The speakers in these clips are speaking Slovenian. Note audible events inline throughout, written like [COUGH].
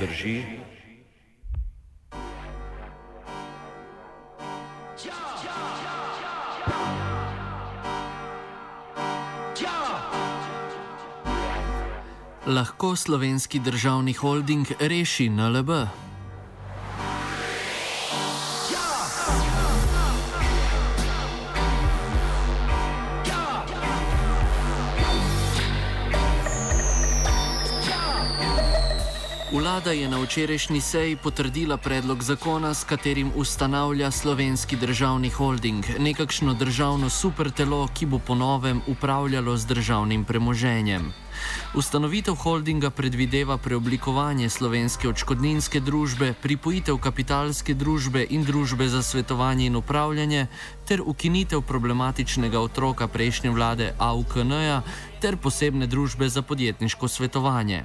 drži. Lahko slovenski državni holding reši NLB? Vlada je na včerajšnji seji potrdila predlog zakona, s katerim ustanavlja slovenski državni holding, nekakšno državno supertelo, ki bo ponovem upravljalo z državnim premoženjem. Ustanovitev holdinga predvideva preoblikovanje slovenske odškodninske družbe, pripojitev kapitalske družbe in družbe za svetovanje in upravljanje ter ukinitev problematičnega otroka prejšnje vlade AUKN-ja ter posebne družbe za podjetniško svetovanje.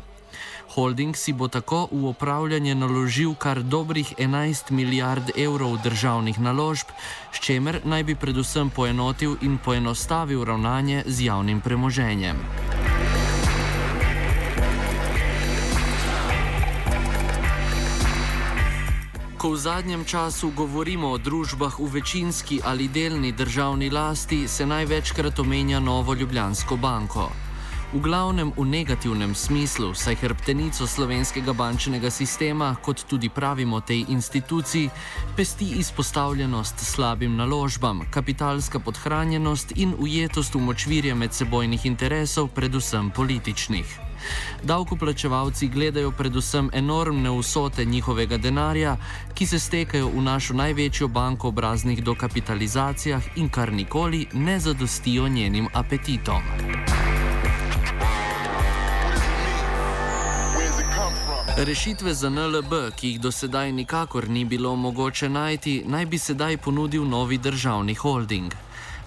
Holding si bo tako v upravljanje naložil kar dobrih 11 milijard evrov državnih naložb, s čemer naj bi predvsem poenotil in poenostavil ravnanje z javnim premoženjem. Ko v zadnjem času govorimo o družbah v večinski ali delni državni lasti, se največkrat omenja Novo Ljubljansko banko. V glavnem v negativnem smislu, saj hrbtenico slovenskega bančnega sistema, kot tudi pravimo tej instituciji, pesti izpostavljenost slabim naložbam, kapitalska podhranjenost in ujetost v močvirje medsebojnih interesov, predvsem političnih. Davkoplačevalci gledajo predvsem enormne vsote njihovega denarja, ki se stekajo v našo največjo banko ob raznih dokapitalizacijah in kar nikoli ne zadostijo njenim apetitom. Rešitve za NLB, ki jih do sedaj nikakor ni bilo mogoče najti, naj bi sedaj ponudil novi državni holding.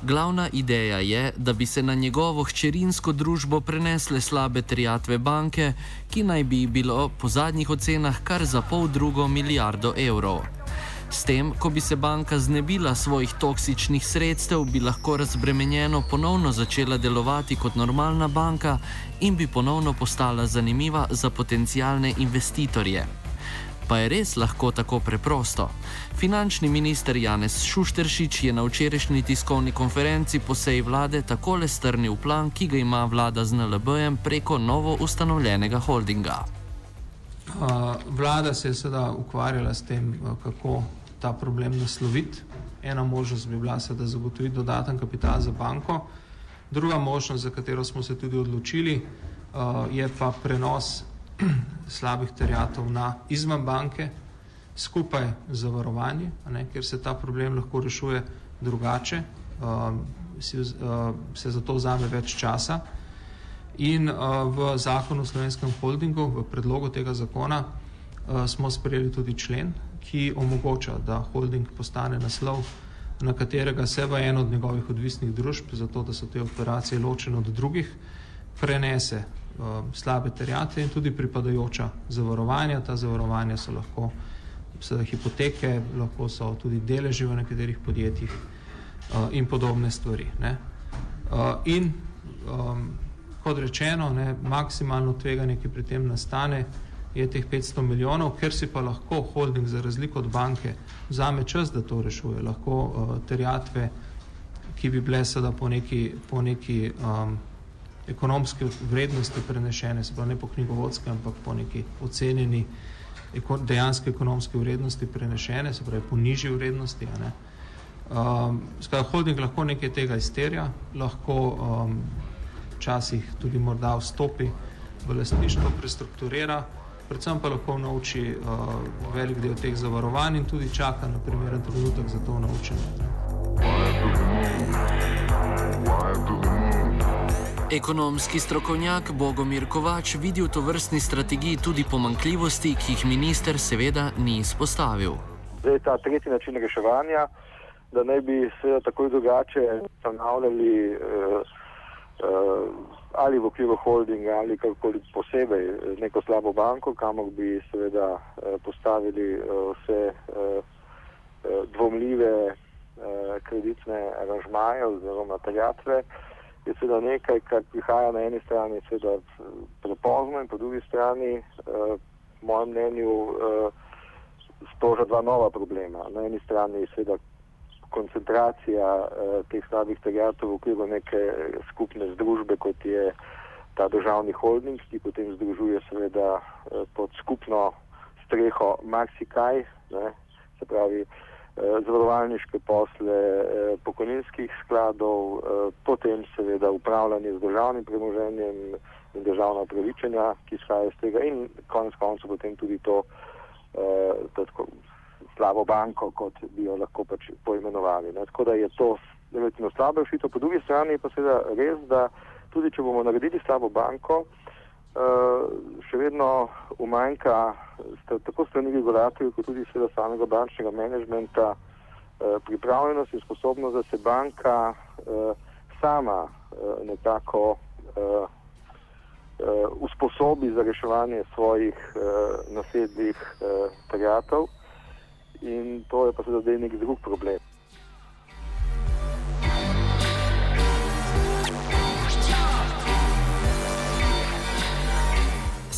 Glavna ideja je, da bi se na njegovo hčerinsko družbo prenesle slabe trijatve banke, ki naj bi bilo po zadnjih ocenah kar za pol drugo milijardo evrov. S tem, ko bi se banka znebila svojih toksičnih sredstev, bi lahko razbremenjeno ponovno začela delovati kot normalna banka in bi ponovno postala zanimiva za potencijalne investitorje. Pa je res lahko tako preprosto? Finančni minister Janez Šušteršič je na včerajšnji tiskovni konferenci po seji vlade takole strnil plan, ki ga ima vlada z NLB-jem preko novo ustanovljenega holdinga. Vlada se je seveda ukvarjala s tem, kako ta problem nasloviti. Ena možnost bi bila seveda zagotoviti dodaten kapital za banko, druga možnost, za katero smo se tudi odločili, uh, je pa prenos [CLEARS THROAT] slabih terjatov na izven banke, skupaj z zavarovanjem, ker se ta problem lahko rešuje drugače, si, uh, se za to vzame več časa. In v zakonu o slovenskem holdingu, v predlogu tega zakona, smo sprejeli tudi člen, ki omogoča, da holding postane naslov, na katerega se v eno od njegovih odvisnih družb, zato da so te operacije ločene od drugih, prenese uh, slabe terjate in tudi pripadajoča zavarovanja. Ta zavarovanja so lahko seveda hipoteke, lahko so tudi deleži v nekaterih podjetjih uh, in podobne stvari. Uh, in um, kot rečeno, ne, maksimalno tveganje, ki pri tem nastane, je teh 500 milijonov, ker si pa lahko holding za razliko od banke vzame čas, da to rešuje. Lahko uh, terjatve, ki bi bile seveda po neki, po neki um, ekonomski vrednosti prenešene, se pravi ne po knjigovodske, ampak po neki ocenjeni dejanske ekonomske vrednosti prenešene, se pravi po nižji vrednosti. Um, Skratka, holding lahko nekaj tega izterja, lahko um, včasih tudi morda vstopi v lastništvo, prestrukturira, predvsem pa lahko nauči uh, velik del teh zavarovanj in tudi čaka na primeren trenutek za to naučenje. Ekonomski strokovnjak Bogomir Kovač vidi v to vrstni strategiji tudi pomankljivosti, ki jih minister seveda ni izpostavil. Zdaj, ta tretji način reševanja, da ne bi se tako drugače ustanavljali eh, eh, ali v okviru holdinga ali kakorkoli posebej neko slabo banko, kamor bi seveda eh, postavili eh, vse eh, eh dvomljive eh, kreditne aranžmaje oziroma terjatve je seveda nekaj, kar prihaja na eni strani prepozno in po drugi strani, po mojem mnenju, sproža dva nova problema. Na eni strani seveda koncentracija uh, teh slabih terjatov v okviru neke skupne združbe, kot je ta državni holding, ki potem združuje seveda uh, pod skupno streho marsikaj, ne, se pravi, Eh, zavarovalniške posle eh, pokojninskih skladov, eh, potem seveda upravljanje z državnim premoženjem in državna upravičenja, ki izhajajo iz tega in konec koncev potem tudi to, to tako, slabo banko, kot bi jo lahko pač poimenovali. Ne. Tako da je to relativno slaba rešitev. Po drugi strani pa seveda res, da tudi če bomo naredili slabo banko, še vedno umanjka tako strani regulatorjev, kot tudi seveda samega bančnega menedžmenta pripravljenost in sposobnost, da se banka sama nekako usposobi za reševanje svojih nasedlih terjatov in to je pa seveda nek drug problem.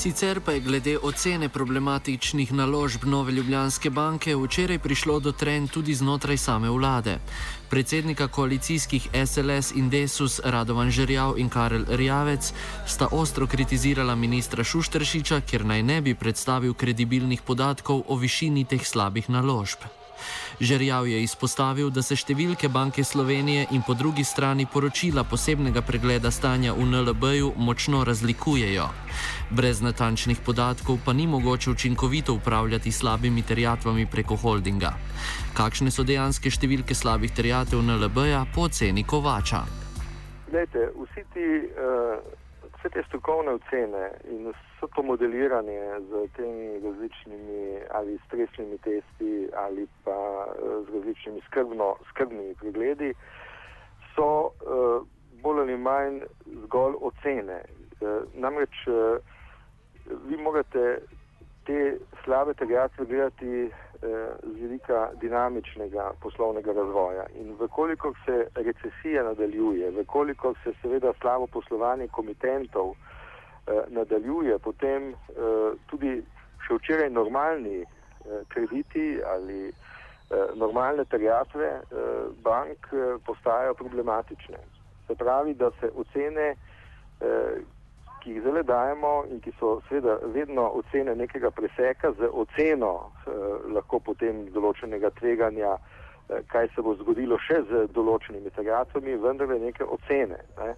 Sicer pa je glede ocene problematičnih naložb Nove Ljubljanske banke včeraj prišlo do trend tudi znotraj same vlade. Predsednika koalicijskih SLS in Desus Radovan Žerjav in Karel Rjavec sta ostro kritizirala ministra Šuštršiča, ker naj ne bi predstavil kredibilnih podatkov o višini teh slabih naložb. Žerjav je izpostavil, da se številke Banke Slovenije in po drugi strani poročila posebnega pregleda stanja v NLB-ju močno razlikujejo. Brez natančnih podatkov pa ni mogoče učinkovito upravljati slabimi terjatvami preko holdinga. Kakšne so dejanske številke slabih terjatev NLB-ja po ceni Kovača? Lejte, vsi ti uh vse te strokovne ocene in vse to modeliranje z temi različnimi ali stresnimi testi ali pa eh, z različnimi skrbno, skrbnimi pregledi so uh, bolj ali manj zgolj ocene. Uh, namreč uh, vi morate te slabe terjatve gledati z vidika dinamičnega poslovnega razvoja. In vkolikor se recesija nadaljuje, vkolikor se seveda slabo poslovanje komitentov eh, nadaljuje, potem eh, tudi še včeraj normalni eh, krediti ali eh, normalne terjatve eh, bank eh, postajajo problematične. Se pravi, da se ocene, eh, ki jih zdaj dajemo in ki so seveda vedno ocene nekega preseka z oceno eh, lahko potem določenega tveganja, eh, kaj se bo zgodilo še z določenimi terjatvami, vendar je neke ocene. Ne.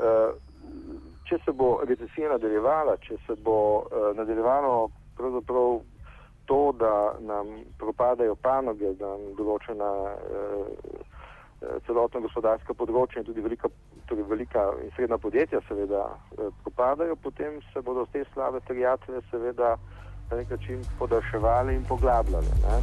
Eh, če se bo recesija nadaljevala, če se bo eh, nadaljevalo pravzaprav to, da nam propadajo panoge, da nam določena eh, Eh, celotno gospodarsko področje in tudi velika, torej velika in srednja podjetja seveda eh, propadajo, potem se bodo te slabe terjatve seveda na nek način podaljševali in poglabljali. Ne?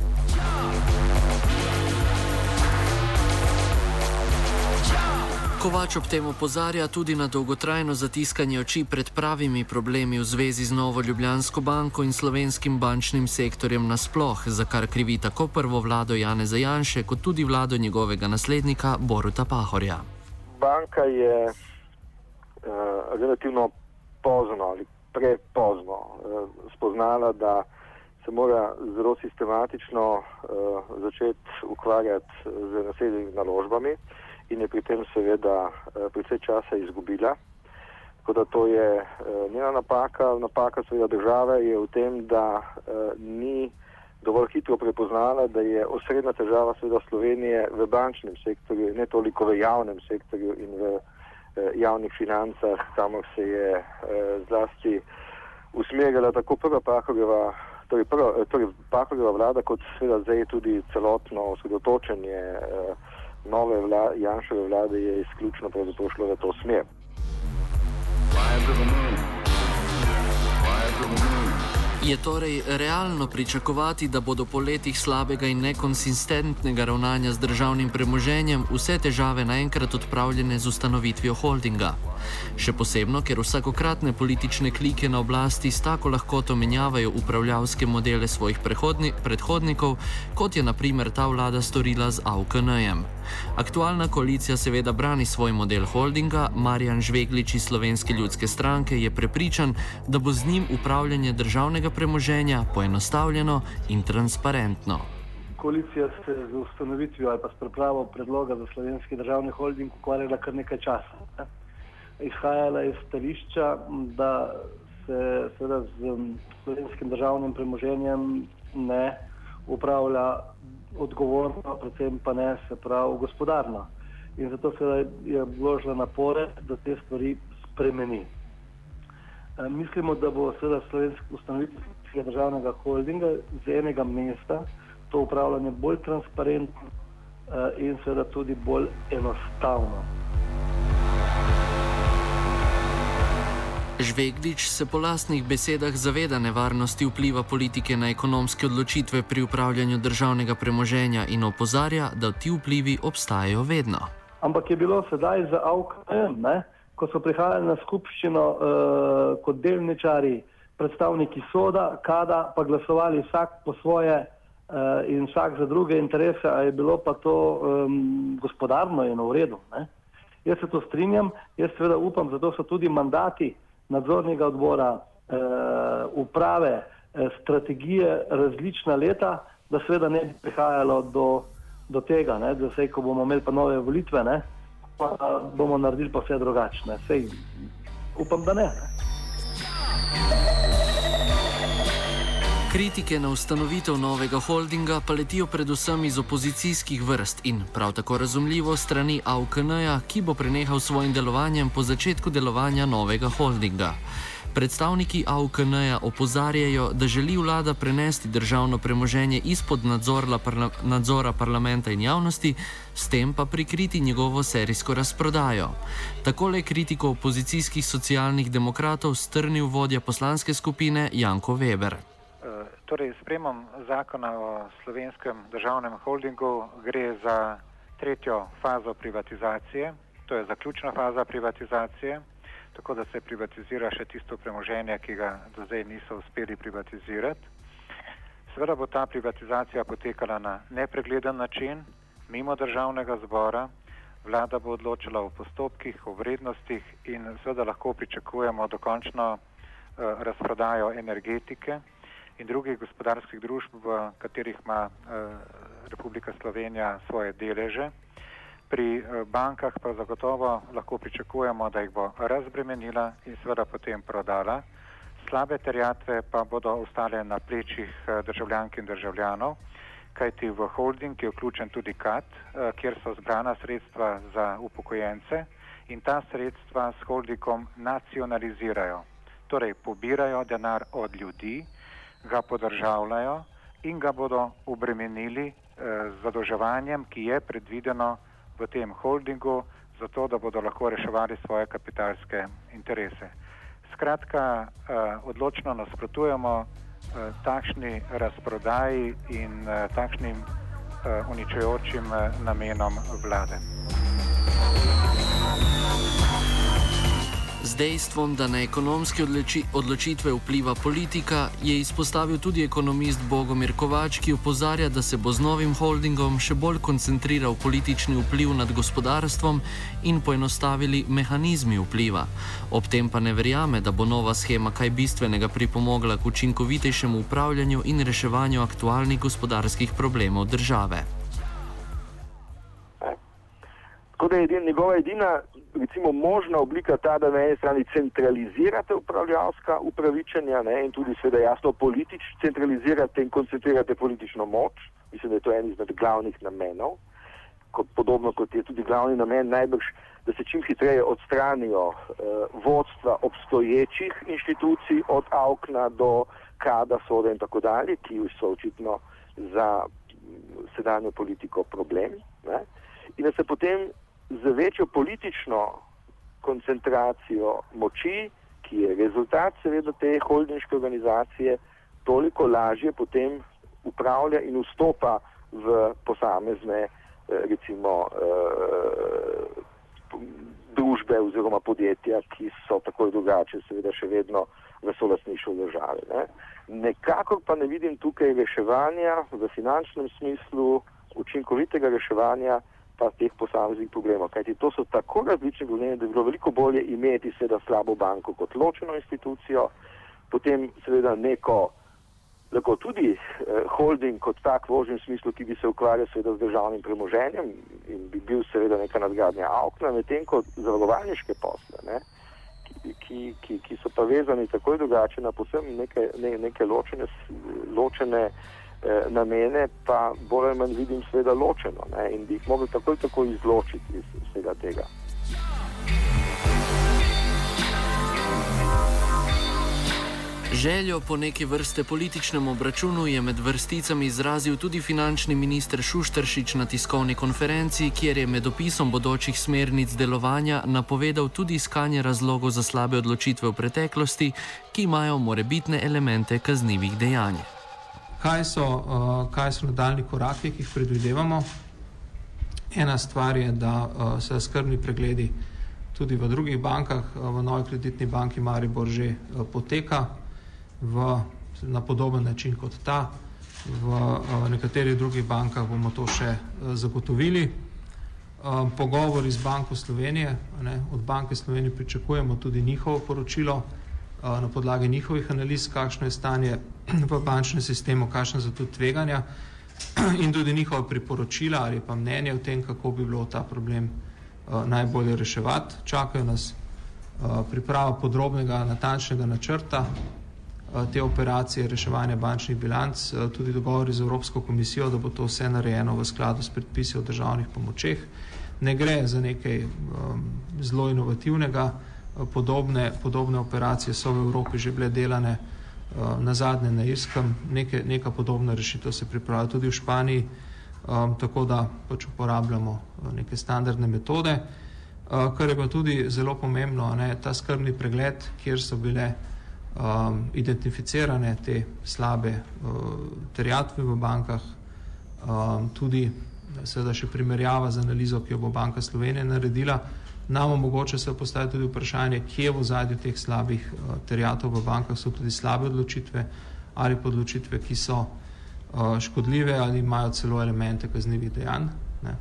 Kovač ob tem opozarja tudi na dolgotrajno zatiskanje oči pred pravimi problemi v zvezi z Novo Ljubljansko banko in slovenskim bančnim sektorjem nasploh, za kar krivi tako prvo vlado Jane Zajanše, kot tudi vlado njegovega naslednika Boruta Pahorja. Banka je uh, relativno pozno ali prepozno uh, spoznala, da se mora zelo sistematično uh, začeti ukvarjati z naslednjimi naložbami in je pri tem seveda eh, precej časa izgubila. Tako da to je uh, njena napaka. Napaka seveda države je v tem, da uh, ni dovolj hitro prepoznala, da je osrednja težava seveda Slovenije v bančnem sektorju, ne toliko v javnem sektorju in v uh, javnih financah, kamor se je uh, zlasti usmerjala tako prva Pahorjeva, torej, prva, torej Pahorjeva vlada, kot seveda zdaj tudi celotno osredotočenje uh, nove vla, Janšove vlade je izključno pravzaprav šlo v to smer. Je torej realno pričakovati, da bodo po letih slabega in nekonsistentnega ravnanja z državnim premoženjem vse težave naenkrat odpravljene z ustanovitvijo holdinga? Še posebno, ker vsakokratne politične klike na oblasti s tako lahkoto menjavajo upravljavske modele svojih predhodnikov, kot je naprimer ta vlada storila z AUKN-jem. Aktualna koalicija seveda brani svoj model holdinga, Marjan Žveglič iz Slovenske ljudske stranke je prepričan, da bo z njim upravljanje državnega premoženja poenostavljeno in transparentno. Koalicija se z ustanovitvijo ali pa s pripravo predloga za slovenski državni holding ukvarjala kar nekaj časa. Ne? Izhajala je stališča, da se seveda z slovenskim državnim premoženjem ne upravlja odgovorno, predvsem pa ne se pravi gospodarno. In zato se je vložila napore, da te stvari spremeni. E, mislimo, da bo seveda slovenski ustanoviteljskega državnega holdinga z enega mesta to upravljanje bolj transparentno e, in seveda tudi bolj enostavno. Žvegdič se po lastnih besedah zaveda nevarnosti vpliva politike na ekonomske odločitve pri upravljanju državnega premoženja in opozarja, da ti vplivi obstajajo vedno. Ampak je bilo sedaj za AUKM, ko so prihajali na skupščino uh, kot delničari, predstavniki soda, kada pa glasovali vsak po svoje uh, in vsak za druge interese, a je bilo pa to um, gospodarno in v redu. Ne? Jaz se to strinjam, jaz seveda upam, zato so tudi mandati nadzornega odbora, eh, uprave, eh, strategije različna leta, da seveda ne bi prihajalo do, do tega, ne, da se, ko bomo imeli pa nove volitve, ne, pa bomo naredili pa vse drugačne. Sej, upam, da ne. ne. Kritike na ustanovitev novega holdinga pa letijo predvsem iz opozicijskih vrst in prav tako razumljivo strani AUKN-ja, ki bo prenehal svojim delovanjem po začetku delovanja novega holdinga. Predstavniki AUKN-ja opozarjajo, da želi vlada prenesti državno premoženje izpod parla nadzora parlamenta in javnosti, s tem pa prikriti njegovo serijsko razprodajo. Takole kritiko opozicijskih socialnih demokratov strnil vodja poslanske skupine Janko Weber. Torej, spremom zakona o slovenskem državnem holdingu gre za tretjo fazo privatizacije, to je zaključna faza privatizacije, tako da se privatizira še tisto premoženje, ki ga do zdaj niso uspeli privatizirati. Seveda bo ta privatizacija potekala na nepregleden način, mimo državnega zbora, vlada bo odločila o postopkih, o vrednostih in seveda lahko pričakujemo dokončno uh, razprodajo energetike in drugih gospodarskih družb, v katerih ima eh, Republika Slovenija svoje deleže. Pri eh, bankah pa zagotovo lahko pričakujemo, da jih bo razbremenila in seveda potem prodala. Slabe terjatve pa bodo ostale na plečih eh, državljank in državljanov, kajti v holding je vključen tudi KAT, kjer so zbrana sredstva za upokojence in ta sredstva s holdingom nacionalizirajo, torej pobirajo denar od ljudi, ga podržavljajo in ga bodo obremenili eh, z zadolževanjem, ki je predvideno v tem holdingu, zato da bodo lahko reševali svoje kapitalske interese. Skratka, eh, odločno nasprotujemo eh, takšni razprodaji in takšnim uničujočim namenom vlade. Z dejstvom, da na ekonomske odloči, odločitve vpliva politika, je izpostavil tudi ekonomist Bogomir Kovač, ki opozarja, da se bo z novim holdingom še bolj koncentriral politični vpliv nad gospodarstvom in poenostavili mehanizmi vpliva. Ob tem pa ne verjame, da bo nova schema kaj bistvenega pripomogla k učinkovitejšemu upravljanju in reševanju aktualnih gospodarskih problemov države. Tako da je edin, njegova edina recimo, možna oblika ta, da na eni strani centralizirate upravljalska upravičenja ne, in tudi seveda jasno politično centralizirate in koncentrirate politično moč. Mislim, da je to en izmed glavnih namenov. Kot, podobno kot je tudi glavni namen najbrž, da se čim hitreje odstranijo eh, vodstva obstoječih inštitucij od AUKNA do KADA, SODA in tako dalje, ki so očitno za sedanjo politiko problem. Ne? In da se potem večjo politično koncentracijo moči, ki je rezultat seveda te holdinške organizacije, toliko lažje potem upravlja in vstopa v posamezne eh, recimo eh, družbe oziroma podjetja, ki so tako drugače seveda še vedno v solasništvu države. Ne. Nekako pa ne vidim tukaj reševanja v finančnem smislu, učinkovitega reševanja pa teh posameznih problemov. Kajti to so tako različni problemi, da bi bilo veliko bolje imeti seveda slabo banko kot ločeno institucijo, potem seveda neko, lahko tudi eh, holding kot tak v ožjem smislu, ki bi se ukvarjal seveda z državnim premoženjem in bi bil seveda neka nadgradnja avkna, medtem kot zavarovalniške posle, ne, ki, ki, ki, ki so pa vezani tako drugače na posebno neke, ne, neke ločene, ločene namene, pa bolj ali manj vidim seveda ločeno ne, in bi jih mogli takoj tako izločiti iz vsega tega. Željo po neki vrste političnem obračunu je med vrsticami izrazil tudi finančni minister Šuštršič na tiskovni konferenci, kjer je med opisom bodočih smernic delovanja napovedal tudi iskanje razlogov za slabe odločitve v preteklosti, ki imajo morebitne elemente kaznjivih dejanj. Kaj so, uh, kaj so nadaljni koraki, ki jih predvidevamo? Ena stvar je, da uh, se skrbni pregledi tudi v drugih bankah, uh, v Novi kreditni banki Maribor že poteka v, na podoben način kot ta. V nekaterih drugih bankah bomo to še zagotovili. Pogovori z Banko Slovenije, ne, od Banke Slovenije pričakujemo tudi njihovo poročilo na podlagi njihovih analiz, kakšno je stanje [CLEARS THROAT] v bančnem sistemu, kakšne so tudi tveganja [CLEARS THROAT] in tudi njihova priporočila ali pa mnenje o tem, kako bi bilo ta problem uh, najbolje reševati. Čakajo nas uh, priprava podrobnega, natančnega načrta te operacije reševanja bančnih bilanc, tudi dogovori z Evropsko komisijo, da bo to vse narejeno v skladu s predpisi o državnih pomočeh. Ne gre za nekaj um, zelo inovativnega, podobne, podobne operacije so v Evropi že bile delane uh, na zadnje na Irskem, neke, neka podobna rešitev se pripravlja tudi v Španiji, um, tako da pač uporabljamo neke standardne metode. Uh, kar je pa tudi zelo pomembno, ne, ta skrbni pregled, kjer so bile um, identificirane te slabe uh, terjatve v bankah, um, tudi seveda še primerjava z analizo, ki jo bo Banka Slovenije naredila, nam omogoča se postaviti tudi vprašanje, kje v zadju teh slabih uh, terjatov v bankah so tudi slabe odločitve ali podločitve, ki so uh, škodljive ali imajo celo elemente kaznjivih dejanj. Ne.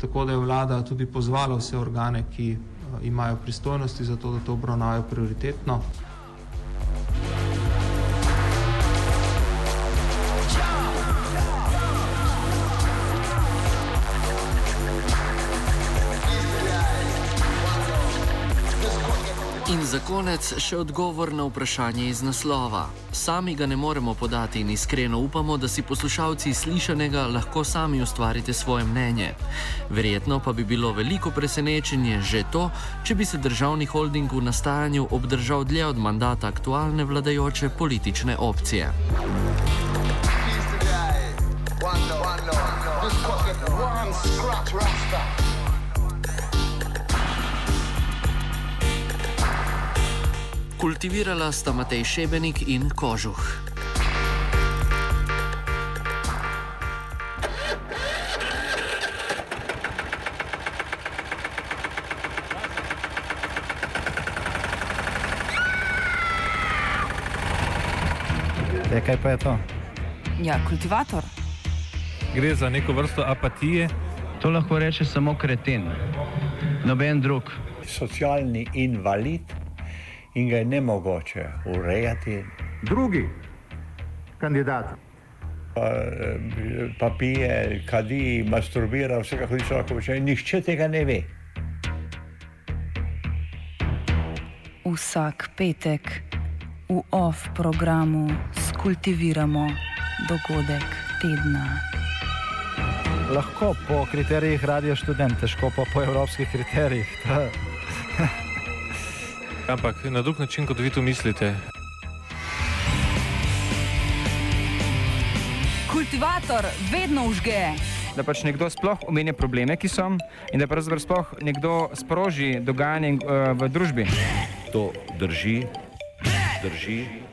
Tako da je vlada tudi pozvala vse organe, ki uh, imajo pristojnosti za to, da to obravnavajo prioritetno. In za konec še odgovor na vprašanje iz naslova. Sami ga ne moremo podati in iskreno upamo, da si poslušalci slišanega lahko sami ustvarite svoje mnenje. Verjetno pa bi bilo veliko presenečenje že to, če bi se državni holding v nastajanju obdržal dlje od mandata aktualne vladajoče politične opcije. Kultivirala sta Matej Šebenik in Kožuh. Je, kaj pa je to? Ja, kultivator. Gre za neko vrsto apatije. To lahko reče samo kreten, noben drug. Socialni invalid in ga je ne mogoče urejati. Drugi kandidat Pa, eh, pa pije, kadi, masturbira, vse kako hoče lahko počne. Nihče tega ne ve. Vsak petek v OF programu skultiviramo dogodek tedna. Lahko po kriterijih radio študent, težko pa po evropskih kriterijih. [LAUGHS] Ampak na drug način, kot vi to mislite. Kultivator vedno užge. Da pač nekdo sploh omenja probleme, ki so, in da pravzaprav sploh nekdo sproži dogajanje uh, v družbi. To drži, drži.